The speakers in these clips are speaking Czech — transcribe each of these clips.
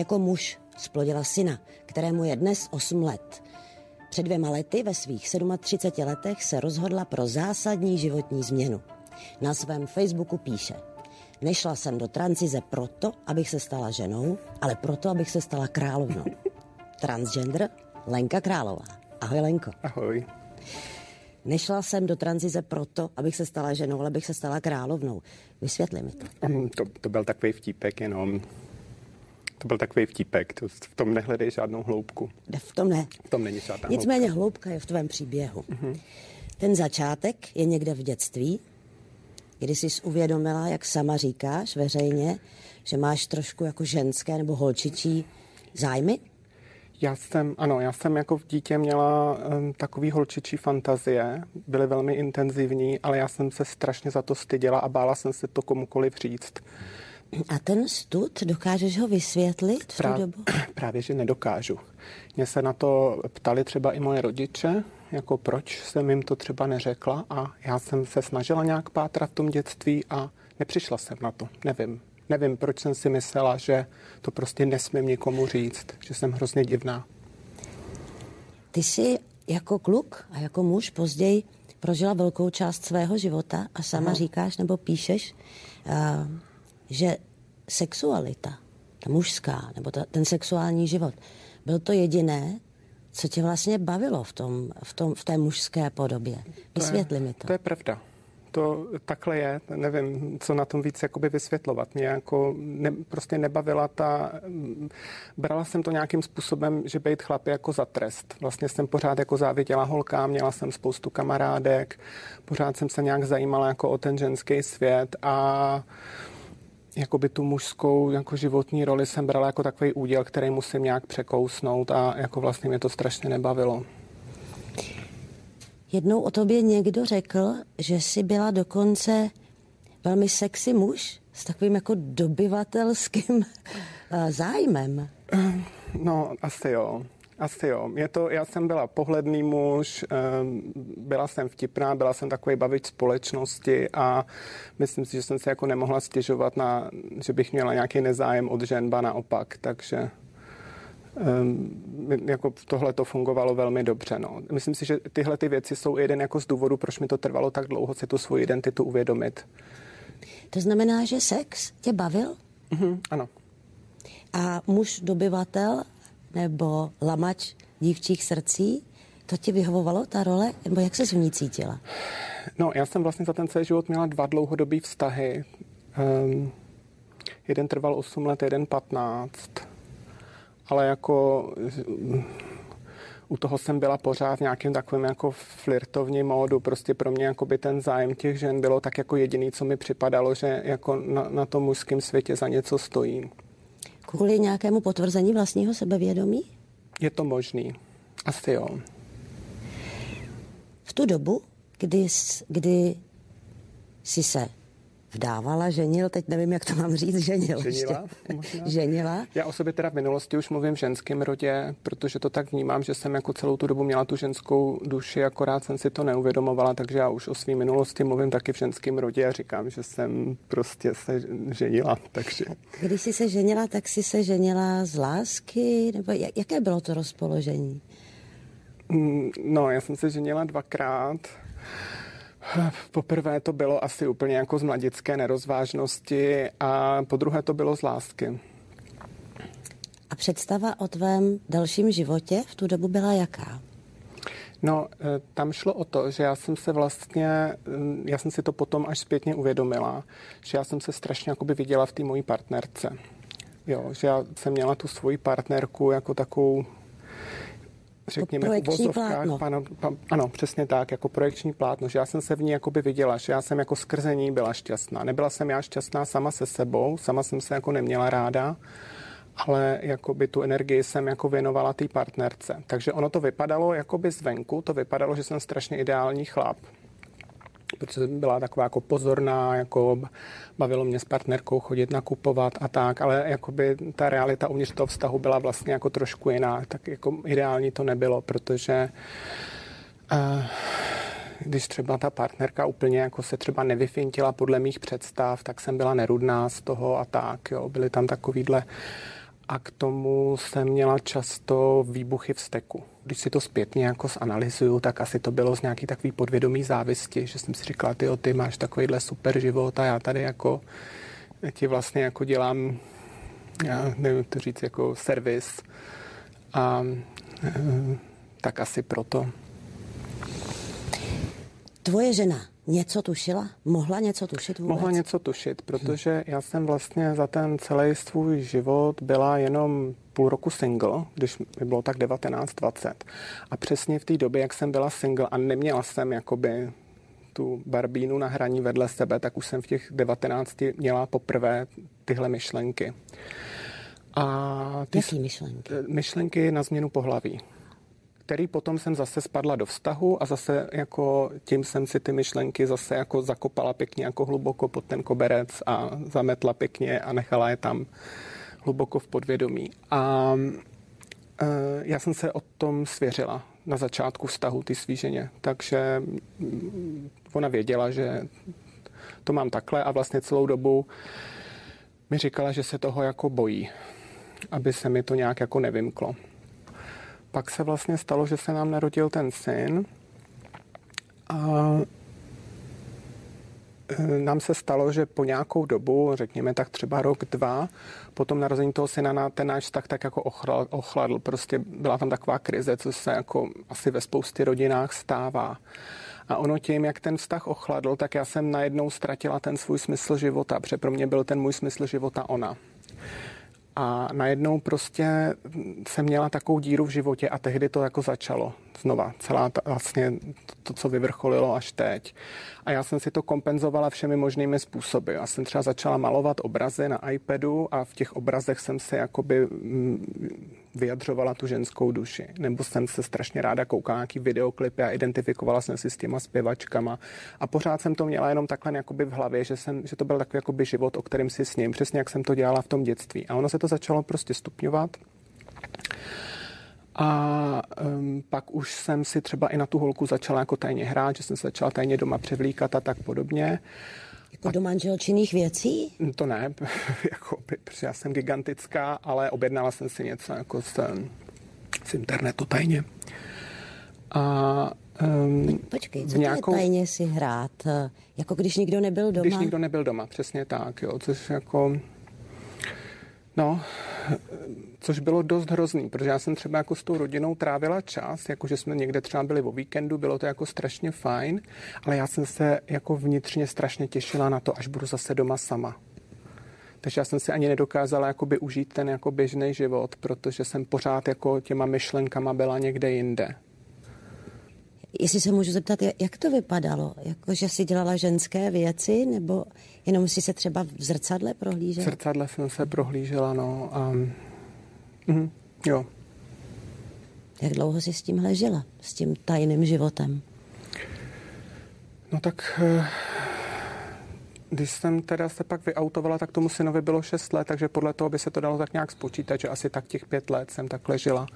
Jako muž splodila syna, kterému je dnes 8 let. Před dvěma lety ve svých 37 letech se rozhodla pro zásadní životní změnu. Na svém Facebooku píše Nešla jsem do transize proto, abych se stala ženou, ale proto, abych se stala královnou. Transgender Lenka Králová. Ahoj Lenko. Ahoj. Nešla jsem do tranzize proto, abych se stala ženou, ale abych se stala královnou. Vysvětli mi to. Mm, to, to byl takový vtípek jenom. To byl takový vtípek, to, v tom nehledej žádnou hloubku. V tom ne. V tom není žádná Nicméně hloubka, hloubka je v tvém příběhu. Mm-hmm. Ten začátek je někde v dětství, kdy jsi uvědomila, jak sama říkáš veřejně, že máš trošku jako ženské nebo holčičí zájmy? Já jsem, ano, já jsem jako v dítě měla um, takový holčičí fantazie, byly velmi intenzivní, ale já jsem se strašně za to styděla a bála jsem se to komukoliv říct. A ten stud, dokážeš ho vysvětlit v tu dobu? Právě, že nedokážu. Mě se na to ptali třeba i moje rodiče, jako proč jsem jim to třeba neřekla a já jsem se snažila nějak pátrat v tom dětství a nepřišla jsem na to, nevím. Nevím, proč jsem si myslela, že to prostě nesmím nikomu říct, že jsem hrozně divná. Ty jsi jako kluk a jako muž později prožila velkou část svého života a sama Aha. říkáš nebo píšeš, uh, že sexualita, ta mužská, nebo ta, ten sexuální život, byl to jediné, co tě vlastně bavilo v, tom, v, tom, v té mužské podobě. Vysvětli to je, mi to. To je pravda to takhle je, nevím, co na tom víc jakoby vysvětlovat. Mě jako ne, prostě nebavila ta, brala jsem to nějakým způsobem, že být chlap je jako za trest. Vlastně jsem pořád jako záviděla holka, měla jsem spoustu kamarádek, pořád jsem se nějak zajímala jako o ten ženský svět a jakoby tu mužskou jako životní roli jsem brala jako takový úděl, který musím nějak překousnout a jako vlastně mě to strašně nebavilo. Jednou o tobě někdo řekl, že jsi byla dokonce velmi sexy muž s takovým jako dobyvatelským eh, zájmem. No, asi jo. Asi jo. Je to, já jsem byla pohledný muž, ehm, byla jsem vtipná, byla jsem takový bavič společnosti a myslím si, že jsem se jako nemohla stěžovat na, že bych měla nějaký nezájem od žen, ba naopak, takže um, jako tohle to fungovalo velmi dobře. No. Myslím si, že tyhle ty věci jsou jeden jako z důvodu, proč mi to trvalo tak dlouho si tu svoji identitu uvědomit. To znamená, že sex tě bavil? Mm-hmm, ano. A muž dobyvatel nebo lamač dívčích srdcí, to ti vyhovovalo, ta role? Nebo jak se v ní cítila? No, já jsem vlastně za ten celý život měla dva dlouhodobý vztahy. Um, jeden trval 8 let, jeden 15 ale jako u toho jsem byla pořád v nějakým takovým jako flirtovním módu. Prostě pro mě jako by ten zájem těch žen bylo tak jako jediný, co mi připadalo, že jako na, na tom mužském světě za něco stojí. Kvůli nějakému potvrzení vlastního sebevědomí? Je to možný. Asi jo. V tu dobu, kdy, kdy jsi se vdávala, ženil, teď nevím, jak to mám říct, ženil. Ženila? Ženila. Já o sobě teda v minulosti už mluvím v ženském rodě, protože to tak vnímám, že jsem jako celou tu dobu měla tu ženskou duši, akorát jsem si to neuvědomovala, takže já už o své minulosti mluvím taky v ženském rodě a říkám, že jsem prostě se ženila. Takže. Když jsi se ženila, tak jsi se ženila z lásky? Nebo jaké bylo to rozpoložení? Mm, no, já jsem se ženila dvakrát. Poprvé to bylo asi úplně jako z mladické nerozvážnosti a po druhé to bylo z lásky. A představa o tvém dalším životě v tu dobu byla jaká? No, e, tam šlo o to, že já jsem se vlastně, mm, já jsem si to potom až zpětně uvědomila, že já jsem se strašně jakoby viděla v té mojí partnerce. Jo, že já jsem měla tu svoji partnerku jako takovou řekněme, v uvozovkách, ano, ano, přesně tak, jako projekční plátno, že já jsem se v ní jakoby viděla, že já jsem jako skrze ní byla šťastná. Nebyla jsem já šťastná sama se sebou, sama jsem se jako neměla ráda, ale jakoby tu energii jsem jako věnovala té partnerce. Takže ono to vypadalo jakoby zvenku, to vypadalo, že jsem strašně ideální chlap, protože byla taková jako pozorná, jako bavilo mě s partnerkou chodit nakupovat a tak, ale jakoby ta realita uvnitř toho vztahu byla vlastně jako trošku jiná, tak jako ideální to nebylo, protože uh, když třeba ta partnerka úplně jako se třeba nevyfintila podle mých představ, tak jsem byla nerudná z toho a tak, jo, byly tam takovýhle a k tomu jsem měla často výbuchy v steku. Když si to zpětně jako zanalizuju, tak asi to bylo z nějaký takový podvědomý závisti, že jsem si říkala, ty, ty máš takovýhle super život a já tady jako ti vlastně jako dělám, já nevím to říct, jako servis a e, tak asi proto. Tvoje žena něco tušila? Mohla něco tušit vůbec? Mohla něco tušit, protože já jsem vlastně za ten celý svůj život byla jenom půl roku single, když mi bylo tak 19-20. A přesně v té době, jak jsem byla single a neměla jsem jakoby tu barbínu na hraní vedle sebe, tak už jsem v těch 19 měla poprvé tyhle myšlenky. A ty Jaký myšlenky? Myšlenky na změnu pohlaví který potom jsem zase spadla do vztahu a zase jako tím jsem si ty myšlenky zase jako zakopala pěkně jako hluboko pod ten koberec a zametla pěkně a nechala je tam hluboko v podvědomí. A e, já jsem se o tom svěřila na začátku vztahu ty svíženě, takže ona věděla, že to mám takhle a vlastně celou dobu mi říkala, že se toho jako bojí, aby se mi to nějak jako nevymklo pak se vlastně stalo, že se nám narodil ten syn a e, nám se stalo, že po nějakou dobu, řekněme tak třeba rok, dva, po tom narození toho syna na ten náš vztah tak jako ochladl, ochladl. Prostě byla tam taková krize, co se jako asi ve spoustě rodinách stává. A ono tím, jak ten vztah ochladl, tak já jsem najednou ztratila ten svůj smysl života, protože pro mě byl ten můj smysl života ona. A najednou prostě jsem měla takovou díru v životě a tehdy to jako začalo znova. Celá ta, vlastně to, co vyvrcholilo až teď. A já jsem si to kompenzovala všemi možnými způsoby. Já jsem třeba začala malovat obrazy na iPadu a v těch obrazech jsem se jakoby mm, vyjadřovala tu ženskou duši. Nebo jsem se strašně ráda koukala nějaký videoklipy a identifikovala jsem si s těma zpěvačkama. A pořád jsem to měla jenom takhle jakoby v hlavě, že, jsem, že to byl takový jakoby život, o kterém si s ním, přesně jak jsem to dělala v tom dětství. A ono se to začalo prostě stupňovat. A um, pak už jsem si třeba i na tu holku začala jako tajně hrát, že jsem se začala tajně doma převlíkat a tak podobně. Jako a do manželčinných věcí? To ne, jako, protože já jsem gigantická, ale objednala jsem si něco jako z, z internetu tajně. A Um, Počkej, co nějakou... to je tajně si hrát? Jako když nikdo nebyl doma? Když nikdo nebyl doma, přesně tak, jo, což jako... No, což bylo dost hrozný, protože já jsem třeba jako s tou rodinou trávila čas, jako že jsme někde třeba byli o víkendu, bylo to jako strašně fajn, ale já jsem se jako vnitřně strašně těšila na to, až budu zase doma sama. Takže já jsem si ani nedokázala jakoby užít ten jako běžný život, protože jsem pořád jako těma myšlenkama byla někde jinde. Jestli se můžu zeptat, jak to vypadalo? Jako, že jsi dělala ženské věci, nebo jenom si se třeba v zrcadle prohlížela? V zrcadle jsem se prohlížela, no. A... Mhm, jo. Jak dlouho jsi s tím žila? S tím tajným životem? No tak... Eh, když jsem teda se pak vyautovala, tak tomu synovi bylo 6 let, takže podle toho by se to dalo tak nějak spočítat, že asi tak těch pět let jsem takhle žila.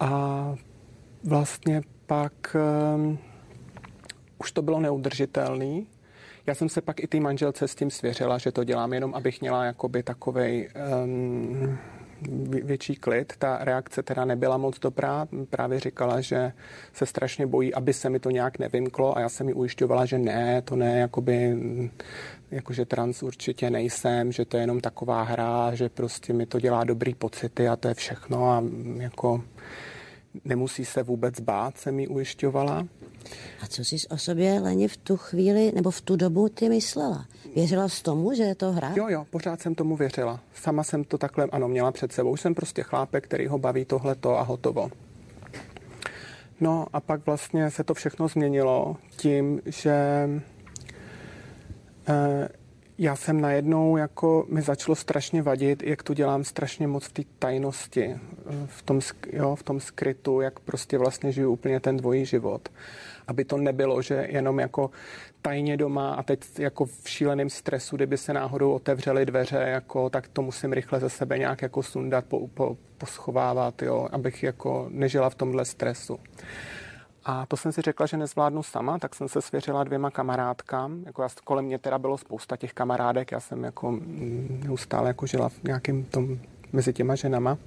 A vlastně pak um, už to bylo neudržitelný. Já jsem se pak i té manželce s tím svěřila, že to dělám jenom, abych měla jakoby takovej um, větší klid. Ta reakce teda nebyla moc dobrá. Právě říkala, že se strašně bojí, aby se mi to nějak nevymklo a já jsem mi ujišťovala, že ne, to ne, jakoby, jakože trans určitě nejsem, že to je jenom taková hra, že prostě mi to dělá dobrý pocity a to je všechno a jako nemusí se vůbec bát, se mi ujišťovala. A co jsi o sobě, Leni, v tu chvíli nebo v tu dobu ty myslela? Věřila jsi tomu, že je to hra? Jo, jo, pořád jsem tomu věřila. Sama jsem to takhle, ano, měla před sebou. Už jsem prostě chlápek, který ho baví tohleto a hotovo. No a pak vlastně se to všechno změnilo tím, že eh, já jsem najednou, jako mi začalo strašně vadit, jak to dělám strašně moc v té tajnosti, v tom, jo, v tom skrytu, jak prostě vlastně žiju úplně ten dvojí život. Aby to nebylo, že jenom jako tajně doma a teď jako v šíleném stresu, kdyby se náhodou otevřely dveře, jako, tak to musím rychle ze sebe nějak jako sundat, po, po, poschovávat, jo, abych jako nežila v tomhle stresu. A to jsem si řekla, že nezvládnu sama, tak jsem se svěřila dvěma kamarádkám. Jako já, kolem mě teda bylo spousta těch kamarádek, já jsem jako mm, neustále jako žila v nějakém tom mezi těma ženama.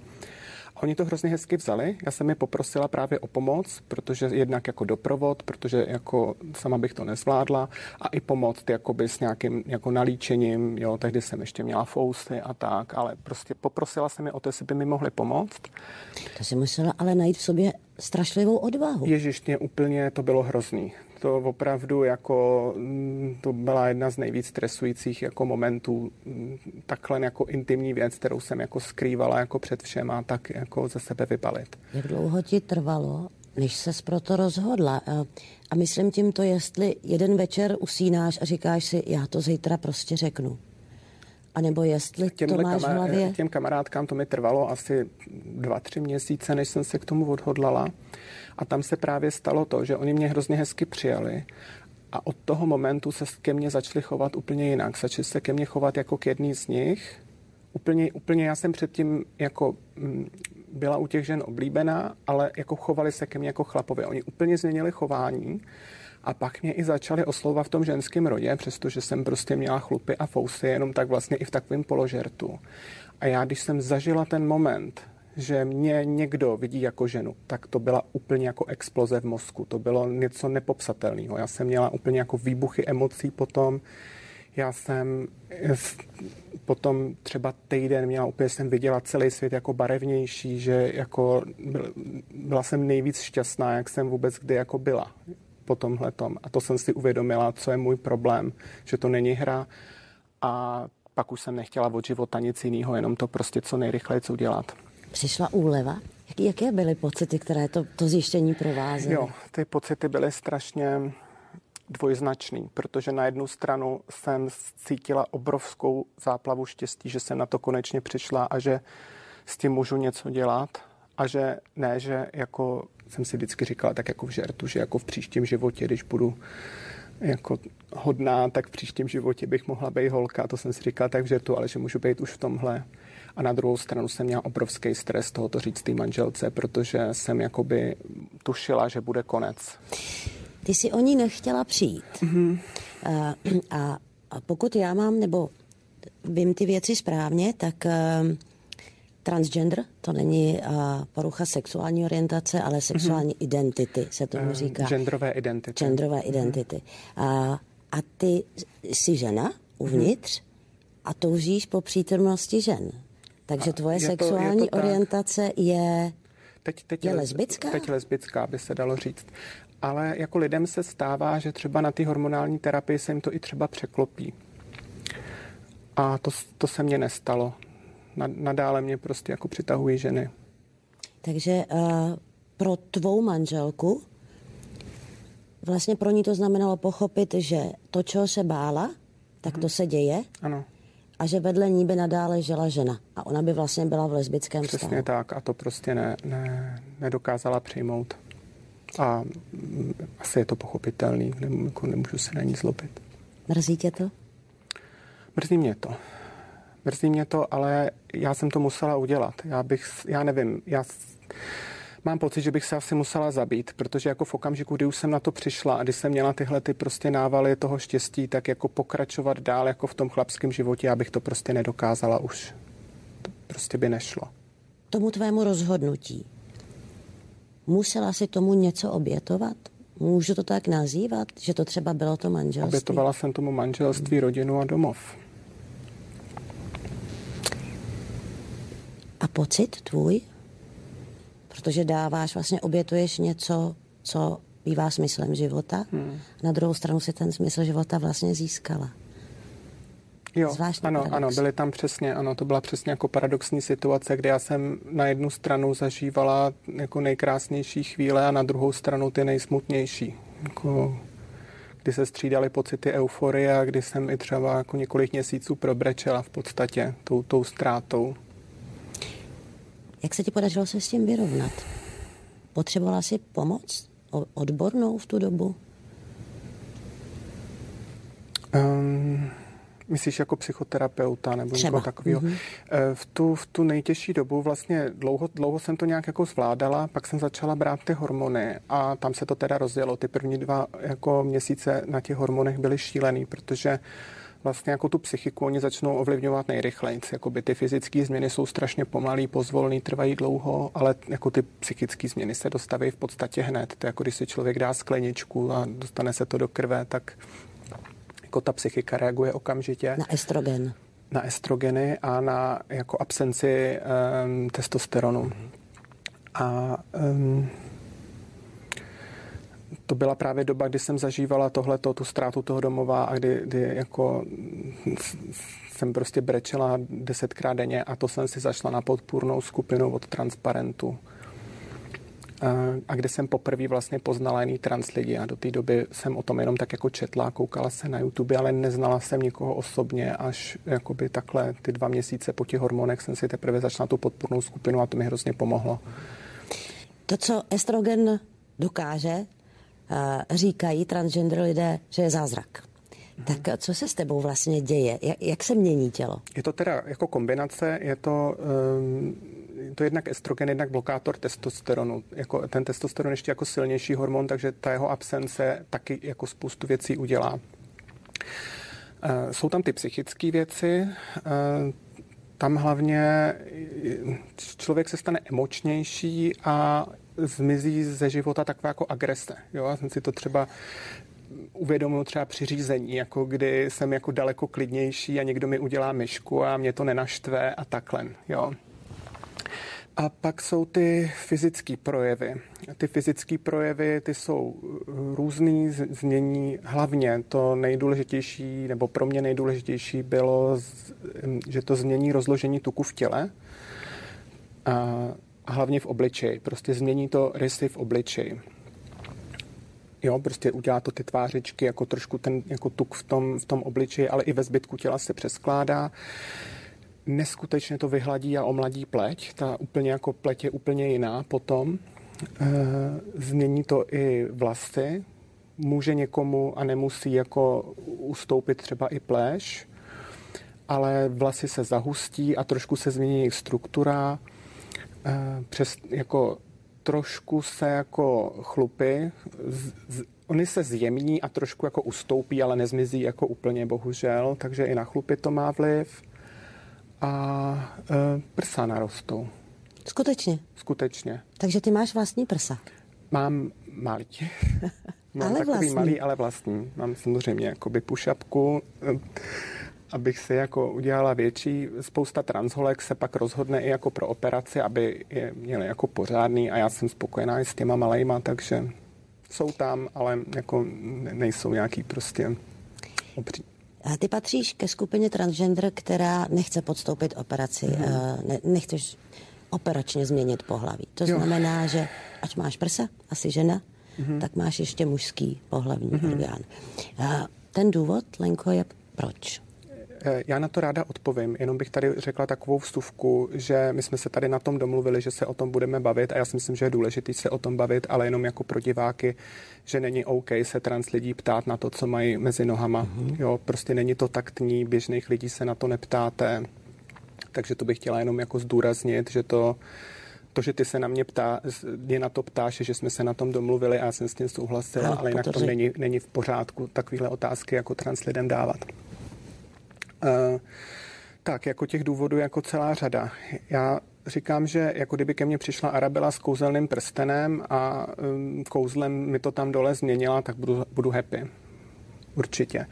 Oni to hrozně hezky vzali. Já jsem je poprosila právě o pomoc, protože jednak jako doprovod, protože jako sama bych to nezvládla a i pomoc jakoby s nějakým jako nalíčením, jo, tehdy jsem ještě měla fousy a tak, ale prostě poprosila jsem je o to, jestli by mi mohli pomoct. To si musela ale najít v sobě strašlivou odvahu. Ježiš, mě úplně to bylo hrozný to opravdu jako, mm, to byla jedna z nejvíc stresujících jako momentů, mm, takhle jako intimní věc, kterou jsem jako skrývala jako před všema, tak jako ze sebe vybalit. Jak dlouho ti trvalo, než ses to rozhodla? A myslím tím to, jestli jeden večer usínáš a říkáš si, já to zítra prostě řeknu. A nebo jestli Těmhle to máš v hlavě? Těm kamarádkám to mi trvalo asi dva, tři měsíce, než jsem se k tomu odhodlala. A tam se právě stalo to, že oni mě hrozně hezky přijali a od toho momentu se ke mně začali chovat úplně jinak. Začali se ke mně chovat jako k jedný z nich. Úplně, úplně já jsem předtím jako mm, byla u těch žen oblíbená, ale jako chovali se ke mně jako chlapovi. Oni úplně změnili chování a pak mě i začali oslovovat v tom ženském rodě, přestože jsem prostě měla chlupy a fousy, jenom tak vlastně i v takovém položertu. A já, když jsem zažila ten moment, že mě někdo vidí jako ženu, tak to byla úplně jako exploze v mozku. To bylo něco nepopsatelného. Já jsem měla úplně jako výbuchy emocí potom. Já jsem potom třeba týden měla úplně, jsem viděla celý svět jako barevnější, že jako byla jsem nejvíc šťastná, jak jsem vůbec kdy jako byla po tomhle tom. A to jsem si uvědomila, co je můj problém, že to není hra a pak už jsem nechtěla od života nic jiného, jenom to prostě co nejrychleji co udělat. Přišla úleva? Jaké byly pocity, které to, to zjištění provázely? Jo, ty pocity byly strašně dvojznačný, protože na jednu stranu jsem cítila obrovskou záplavu štěstí, že jsem na to konečně přišla a že s tím můžu něco dělat a že ne, že jako jsem si vždycky říkala tak jako v žertu, že jako v příštím životě, když budu jako hodná, tak v příštím životě bych mohla být holka, to jsem si říkala tak v žertu, ale že můžu být už v tomhle. A na druhou stranu jsem měla obrovský stres tohoto říct té manželce, protože jsem jakoby tušila, že bude konec. Ty si o ní nechtěla přijít. Mm-hmm. A, a, a pokud já mám, nebo vím ty věci správně, tak uh, transgender, to není uh, porucha sexuální orientace, ale sexuální mm-hmm. identity se tomu uh, říká. Genderové identity. Genderové mm-hmm. identity. A, a ty jsi žena uvnitř mm-hmm. a toužíš po přítomnosti žen. Takže tvoje je sexuální to, je to orientace je, teď, teď je lesbická? Teď lesbická, by se dalo říct. Ale jako lidem se stává, že třeba na ty hormonální terapii se jim to i třeba překlopí. A to, to se mně nestalo. Nadále mě prostě jako přitahují ženy. Takže uh, pro tvou manželku vlastně pro ní to znamenalo pochopit, že to, čeho se bála, tak to mhm. se děje. Ano a že vedle ní by nadále žila žena. A ona by vlastně byla v lesbickém Přesně stavu. tak a to prostě ne, ne, nedokázala přijmout. A mm, asi je to pochopitelný, jako nemůžu se na ní zlobit. Mrzí tě to? Mrzí mě to. Mrzí mě to, ale já jsem to musela udělat. Já bych, já nevím, já mám pocit, že bych se asi musela zabít, protože jako v okamžiku, kdy už jsem na to přišla a kdy jsem měla tyhle ty prostě návaly toho štěstí, tak jako pokračovat dál jako v tom chlapském životě, já bych to prostě nedokázala už. To prostě by nešlo. Tomu tvému rozhodnutí musela si tomu něco obětovat? Můžu to tak nazývat, že to třeba bylo to manželství? Obětovala jsem tomu manželství, rodinu a domov. Pocit tvůj? protože dáváš, vlastně obětuješ něco, co bývá smyslem života. Hmm. Na druhou stranu si ten smysl života vlastně získala. Jo, Zvláštní ano, paradox. ano, byly tam přesně, ano, to byla přesně jako paradoxní situace, kde já jsem na jednu stranu zažívala jako nejkrásnější chvíle a na druhou stranu ty nejsmutnější. Jako, kdy se střídaly pocity euforie a kdy jsem i třeba jako několik měsíců probrečela v podstatě tou, tou ztrátou. Jak se ti podařilo se s tím vyrovnat? Potřebovala jsi pomoc odbornou v tu dobu? Um, myslíš jako psychoterapeuta nebo Třeba. někoho takového? Mm-hmm. V, tu, v tu nejtěžší dobu vlastně dlouho, dlouho jsem to nějak jako zvládala, pak jsem začala brát ty hormony a tam se to teda rozjelo. Ty první dva jako měsíce na těch hormonech byly šílený, protože vlastně jako tu psychiku oni začnou ovlivňovat nejrychleji. Jakoby ty fyzické změny jsou strašně pomalý, pozvolný, trvají dlouho, ale jako ty psychické změny se dostaví v podstatě hned. To je jako když si člověk dá skleničku a dostane se to do krve, tak jako ta psychika reaguje okamžitě. Na estrogen. Na estrogeny a na jako absenci um, testosteronu. A um, to byla právě doba, kdy jsem zažívala tohleto, tu ztrátu toho domova a kdy, kdy jako jsem prostě brečela desetkrát denně a to jsem si zašla na podpůrnou skupinu od Transparentu. A kde jsem poprvé vlastně poznala jiný trans lidi a do té doby jsem o tom jenom tak jako četla, koukala se na YouTube, ale neznala jsem nikoho osobně, až jakoby takhle ty dva měsíce po těch hormonech jsem si teprve začala tu podpůrnou skupinu a to mi hrozně pomohlo. To, co estrogen dokáže, říkají transgender lidé, že je zázrak. Mm-hmm. Tak co se s tebou vlastně děje? Jak, se mění tělo? Je to teda jako kombinace, je to, um, to jednak estrogen, jednak blokátor testosteronu. Jako ten testosteron ještě jako silnější hormon, takže ta jeho absence taky jako spoustu věcí udělá. Uh, jsou tam ty psychické věci, uh, tam hlavně člověk se stane emočnější a zmizí ze života taková jako agrese. Jo? Já jsem si to třeba uvědomil třeba při řízení, jako kdy jsem jako daleko klidnější a někdo mi udělá myšku a mě to nenaštve a takhle. Jo? A pak jsou ty fyzické projevy. Ty fyzické projevy, ty jsou různý, změní hlavně to nejdůležitější, nebo pro mě nejdůležitější bylo, že to změní rozložení tuku v těle. A a hlavně v obličeji. Prostě změní to rysy v obličeji. Jo, prostě udělá to ty tvářičky, jako trošku ten jako tuk v tom, v tom obličeji, ale i ve zbytku těla se přeskládá. Neskutečně to vyhladí a omladí pleť. Ta úplně jako pleť je úplně jiná potom. E, změní to i vlasy. Může někomu a nemusí jako ustoupit třeba i pléš, ale vlasy se zahustí a trošku se změní jejich struktura Eh, přes, jako trošku se jako chlupy, z, z, oni se zjemní a trošku jako ustoupí, ale nezmizí jako úplně bohužel, takže i na chlupy to má vliv. A e, prsa narostou. Skutečně? Skutečně. Takže ty máš vlastní prsa? Mám malý. Mám ale takový vlastní. malý, ale vlastní. Mám samozřejmě jakoby pušapku abych si jako udělala větší. Spousta transholek se pak rozhodne i jako pro operaci, aby je měli jako pořádný a já jsem spokojená i s těma malejma, takže jsou tam, ale jako nejsou nějaký prostě obří. A ty patříš ke skupině transgender, která nechce podstoupit operaci, mm-hmm. ne, nechceš operačně změnit pohlaví. To jo. znamená, že ať máš prsa, asi žena, mm-hmm. tak máš ještě mužský pohlavní mm-hmm. orgán. A ten důvod, Lenko, je proč? Eh, já na to ráda odpovím, jenom bych tady řekla takovou vstupku, že my jsme se tady na tom domluvili, že se o tom budeme bavit a já si myslím, že je důležité se o tom bavit, ale jenom jako pro diváky, že není OK se trans lidí ptát na to, co mají mezi nohama. Mm-hmm. Jo, prostě není to taktní, běžných lidí se na to neptáte. Takže to bych chtěla jenom jako zdůraznit, že to to, že ty se na mě ptá, mě na to ptáš, že jsme se na tom domluvili a já jsem s tím souhlasila, ale jinak to není, není v pořádku takovéhle otázky jako trans lidem dávat. Uh, tak, jako těch důvodů jako celá řada. Já říkám, že jako kdyby ke mně přišla Arabela s kouzelným prstenem a kouzlem mi to tam dole změnila, tak budu, budu happy. Určitě.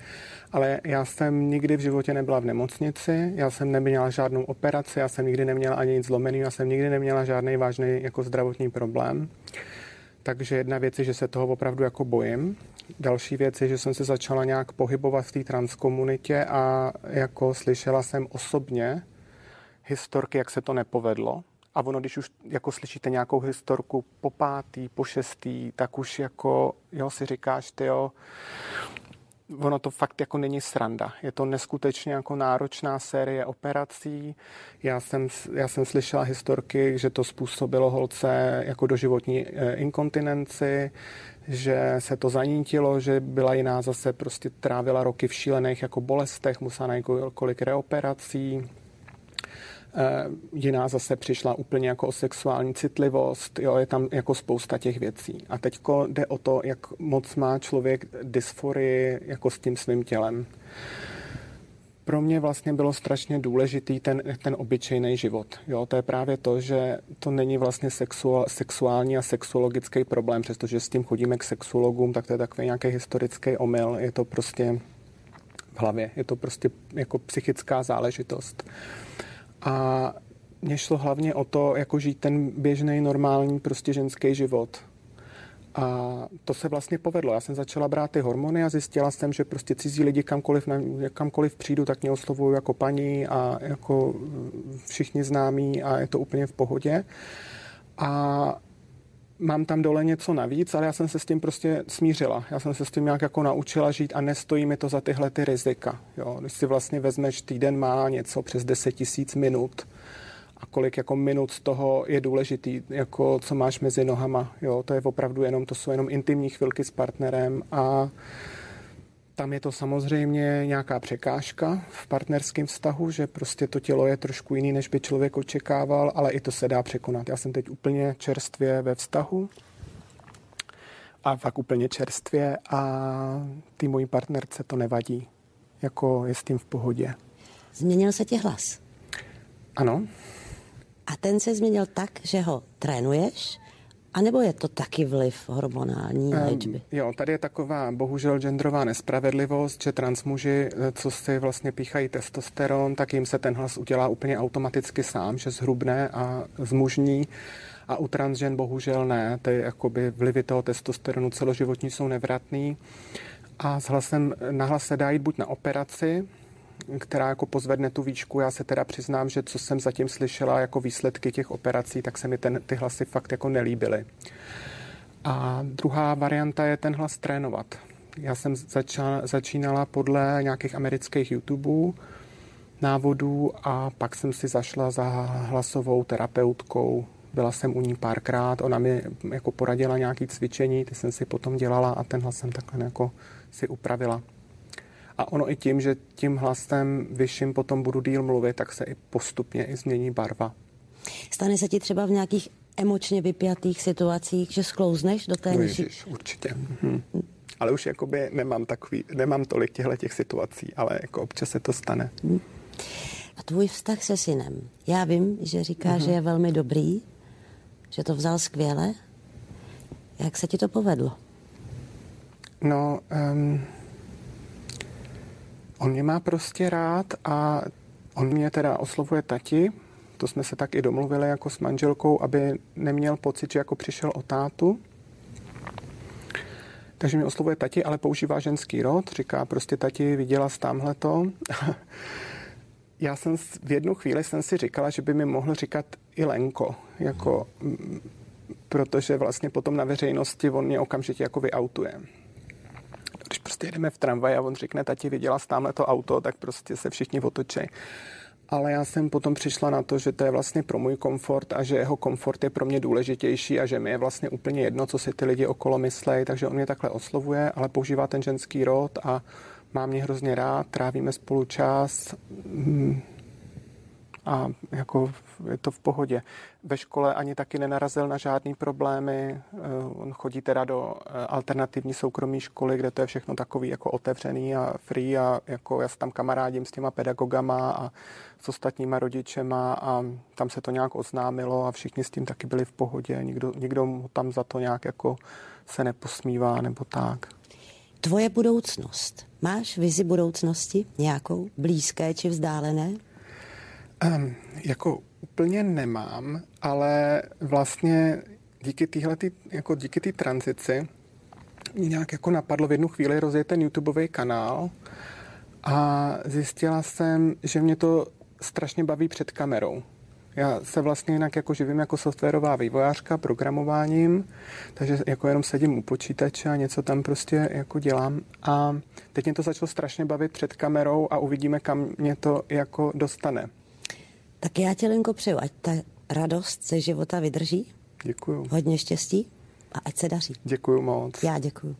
Ale já jsem nikdy v životě nebyla v nemocnici, já jsem neměla žádnou operaci, já jsem nikdy neměla ani nic zlomený, já jsem nikdy neměla žádný vážný jako zdravotní problém. Takže jedna věc je, že se toho opravdu jako bojím. Další věc je, že jsem se začala nějak pohybovat v té transkomunitě a jako slyšela jsem osobně historky, jak se to nepovedlo. A ono, když už jako slyšíte nějakou historku po pátý, po šestý, tak už jako, jo, si říkáš, ty jo, ono to fakt jako není sranda. Je to neskutečně jako náročná série operací. Já jsem, já jsem slyšela historky, že to způsobilo holce jako doživotní eh, inkontinenci, že se to zanítilo, že byla jiná zase prostě trávila roky v šílených jako bolestech, musela na kolik reoperací. E, jiná zase přišla úplně jako o sexuální citlivost, jo, je tam jako spousta těch věcí. A teď jde o to, jak moc má člověk dysforii jako s tím svým tělem. pro mě vlastně bylo strašně důležitý ten, ten obyčejný život. Jo, to je právě to, že to není vlastně sexuál, sexuální a sexuologický problém, přestože s tím chodíme k sexuologům, tak to je takový nějaký historický omyl. Je to prostě v hlavě. Je to prostě jako psychická záležitost. A mně šlo hlavně o to, jako žít ten běžný, normální, prostě ženský život. A to se vlastně povedlo. Já jsem začala brát ty hormony a zjistila jsem, že prostě cizí lidi kamkoliv, na, kamkoliv přijdu, tak mě oslovují jako paní a jako všichni známí a je to úplně v pohodě. A mám tam dole něco navíc, ale já jsem se s tím prostě smířila. Já jsem se s tím nějak jako naučila žít a nestojí mi to za tyhle ty rizika. Jo. Když si vlastně vezmeš, týden má něco přes 10 tisíc minut, a kolik jako minut z toho je důležitý, jako co máš mezi nohama. Jo, to je opravdu jenom, to jsou jenom intimní chvilky s partnerem a tam je to samozřejmě nějaká překážka v partnerském vztahu, že prostě to tělo je trošku jiný, než by člověk očekával, ale i to se dá překonat. Já jsem teď úplně čerstvě ve vztahu a fakt úplně čerstvě a ty mojí partnerce to nevadí. Jako je s tím v pohodě. Změnil se ti hlas? Ano. A ten se změnil tak, že ho trénuješ, a nebo je to taky vliv hormonální léčby? Um, jo, tady je taková bohužel genderová nespravedlivost, že transmuži, eh, co si vlastně píchají testosteron, tak jim se ten hlas udělá úplně automaticky sám, že zhrubne a zmužní. A u transžen bohužel ne, ty jakoby vlivy toho testosteronu celoživotní jsou nevratný. A s hlasem, na hlas se dá jít buď na operaci, která jako pozvedne tu výšku. Já se teda přiznám, že co jsem zatím slyšela jako výsledky těch operací, tak se mi ten, ty hlasy fakt jako nelíbily. A druhá varianta je ten hlas trénovat. Já jsem začala, začínala podle nějakých amerických YouTubeů, návodů a pak jsem si zašla za hlasovou terapeutkou. Byla jsem u ní párkrát, ona mi jako poradila nějaké cvičení, ty jsem si potom dělala a ten hlas jsem takhle jako si upravila. A ono i tím, že tím hlasem vyšším potom budu díl mluvit, tak se i postupně i změní barva. Stane se ti třeba v nějakých emočně vypjatých situacích, že sklouzneš do té no ježiš, určitě. Mhm. Ale už jakoby nemám takový, nemám tolik těchto těch situací, ale jako občas se to stane. Mhm. A tvůj vztah se synem. Já vím, že říká, mhm. že je velmi dobrý, že to vzal skvěle. Jak se ti to povedlo? No, um, On mě má prostě rád a on mě teda oslovuje tati, to jsme se tak i domluvili jako s manželkou, aby neměl pocit, že jako přišel o tátu. Takže mě oslovuje tati, ale používá ženský rod. Říká prostě tati, viděla jsi tamhle to. Já jsem v jednu chvíli jsem si říkala, že by mi mohl říkat i Lenko, jako, protože vlastně potom na veřejnosti on mě okamžitě jako vyautuje prostě jedeme v tramvaji a on řekne, tati, viděla jsi tamhle to auto, tak prostě se všichni otočí. Ale já jsem potom přišla na to, že to je vlastně pro můj komfort a že jeho komfort je pro mě důležitější a že mi je vlastně úplně jedno, co si ty lidi okolo myslejí, takže on mě takhle oslovuje, ale používá ten ženský rod a má mě hrozně rád, trávíme spolu čas. A jako je to v pohodě. Ve škole ani taky nenarazil na žádný problémy. Eh, on chodí teda do eh, alternativní soukromé školy, kde to je všechno takový jako otevřený a free a jako já se tam kamarádím s těma pedagogama a s ostatníma rodičema a tam se to nějak oznámilo a všichni s tím taky byli v pohodě. Nikdo, nikdo mu tam za to nějak jako se neposmívá nebo tak. Tvoje budoucnost. Máš vizi budoucnosti nějakou, blízké či vzdálené? Um, jako úplně nemám, ale vlastně díky téhle, jako díky té tranzici mě nějak jako napadlo v jednu chvíli rozjet ten YouTubeový kanál a zjistila jsem, že mě to strašně baví před kamerou. Já se vlastně jinak jako živím jako softwarová vývojářka programováním, takže jako jenom sedím u počítače a něco tam prostě jako dělám. A teď mě to začalo strašně bavit před kamerou a uvidíme, kam mě to jako dostane. Tak já tě, Lenko, přeju, ať ta radost ze života vydrží. Děkuju. Hodně štěstí a ať se daří. Děkuju moc. Já děkuju.